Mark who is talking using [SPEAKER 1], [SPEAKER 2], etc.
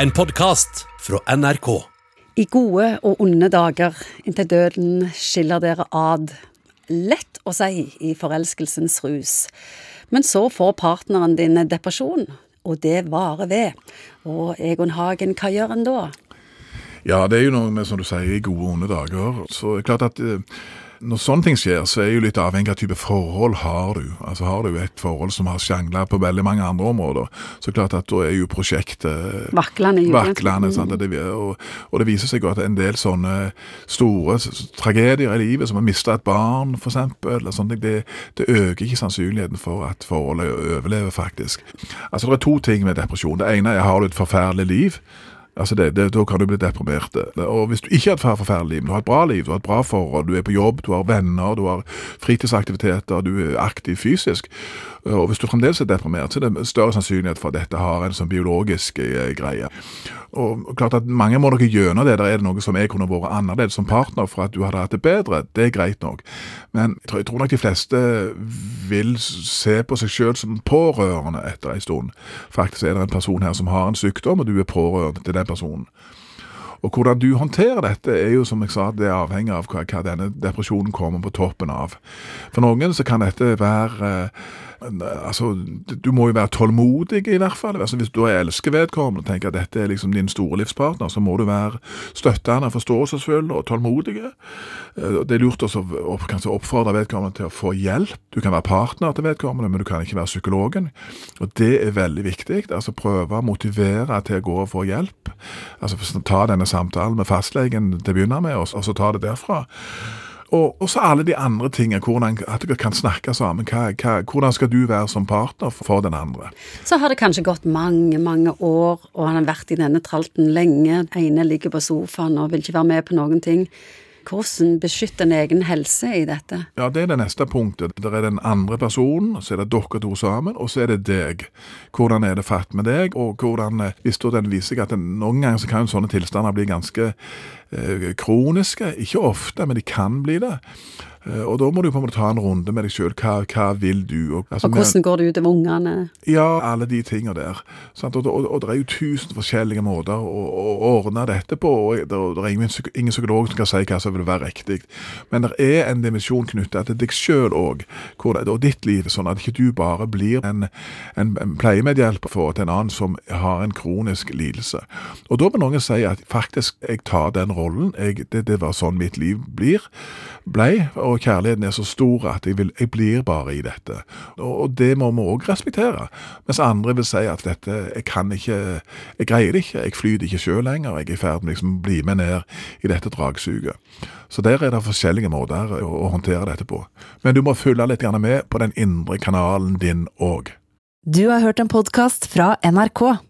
[SPEAKER 1] En podkast fra NRK.
[SPEAKER 2] I gode og onde dager, inntil døden skiller dere ad. Lett å si i forelskelsens rus. Men så får partneren din depresjon, og det varer ved. Og Egon Hagen, hva gjør en da?
[SPEAKER 3] Ja, det er jo noe med, som du sier, i gode og onde dager. Så det er klart at eh, når sånne ting skjer, så er jo litt avhengig av type forhold har du. Altså Har du et forhold som har sjangla på veldig mange andre områder, så klart at da er jo prosjektet
[SPEAKER 2] Vaklende.
[SPEAKER 3] vaklende. sant? Det, og, og det viser seg jo at en del sånne store tragedier i livet, som å miste et barn f.eks., eller det, det øker ikke sannsynligheten for at forholdet overlever, faktisk. Altså Det er to ting med depresjon. Det ene er har du et forferdelig liv. Altså det, det, Da kan du bli deprimert. Og Hvis du ikke har et forferdelig liv, du har et bra liv, du har et bra forhold, du er på jobb, du har venner, du har fritidsaktiviteter, du er aktiv fysisk, og hvis du fremdeles er deprimert, så er det større sannsynlighet for at dette har en sånn biologisk eh, greie. Og klart at Mange må nok gjennom det. Der er det noe som jeg kunne vært annerledes som partner for at du hadde hatt det bedre. Det er greit nok. Men jeg tror, nok de fleste vil se på seg selv som pårørende etter en stund. Faktisk er det en person her som har en sykdom, og du er pårørende til den personen. Og hvordan du håndterer dette er jo, som jeg sa, det er avhengig av hva, hva denne depresjonen kommer på toppen av. For noen så kan dette være eh, Altså, du må jo være tålmodig i hvert fall. Altså, hvis du elsker vedkommende og tenker at dette er liksom din store livspartner, så må du være støttende, forståelsesfull og tålmodig. Eh, Det er lurt å kanskje oppfordre vedkommende til å få hjelp. Du kan være partner til vedkommende, men du kan ikke være psykologen. Og det er veldig viktig. Altså prøve å motivere til å gå og få hjelp. Altså ta denne samtalen med fastlegen til å begynne med, og så ta det derfra. Og og så alle de andre tingene, hvordan, at dere kan snakke sammen. Hva, hva, hvordan skal du være som partner for den andre?
[SPEAKER 2] Så har det kanskje gått mange, mange år, og han har vært i denne tralten lenge. Den ene ligger på sofaen og vil ikke være med på noen ting. Hvordan beskytte en egen helse i dette?
[SPEAKER 3] Ja, det er det neste punktet. Det er den andre personen, så er det dere to sammen, og så er det deg. Hvordan er det fatt med deg, og hvordan, eh, hvis da den viser seg at noen ganger så kan sånne tilstander bli ganske kroniske. Ikke ofte, men de kan bli det. Eh, og da må du på en måte ta en runde med deg sjøl. Hva, hva vil du? Og, altså,
[SPEAKER 2] Og hvordan går det ut utover ungene?
[SPEAKER 3] Ja, alle de tingene der. Og, og, og det er jo tusen forskjellige måter å, å ordne dette på, og det, det er ingen, ingen psykolog som kan si hva som vil være riktig. Men det er en dimensjon knyttet til deg sjøl òg, og ditt liv, sånn at ikke du bare blir en, en, en pleiemedhjelper for til en annen som har en kronisk lidelse. Og da må noen si at faktisk, jeg tar den rollen, jeg, det, det var sånn mitt liv blir, blei, og kjærligheten er så stor at jeg, vil, jeg blir bare i dette. Og, og det må vi òg respektere. Mens andre vil si at dette, jeg kan ikke, jeg greier det ikke, jeg flyter ikke sjøl lenger, jeg er i ferd med liksom å bli med ned i dette dragsuget. Så der er det forskjellige måter å, å håndtere dette på. Men du må følge litt med på den indre kanalen din òg.
[SPEAKER 4] Du har hørt en podkast fra NRK.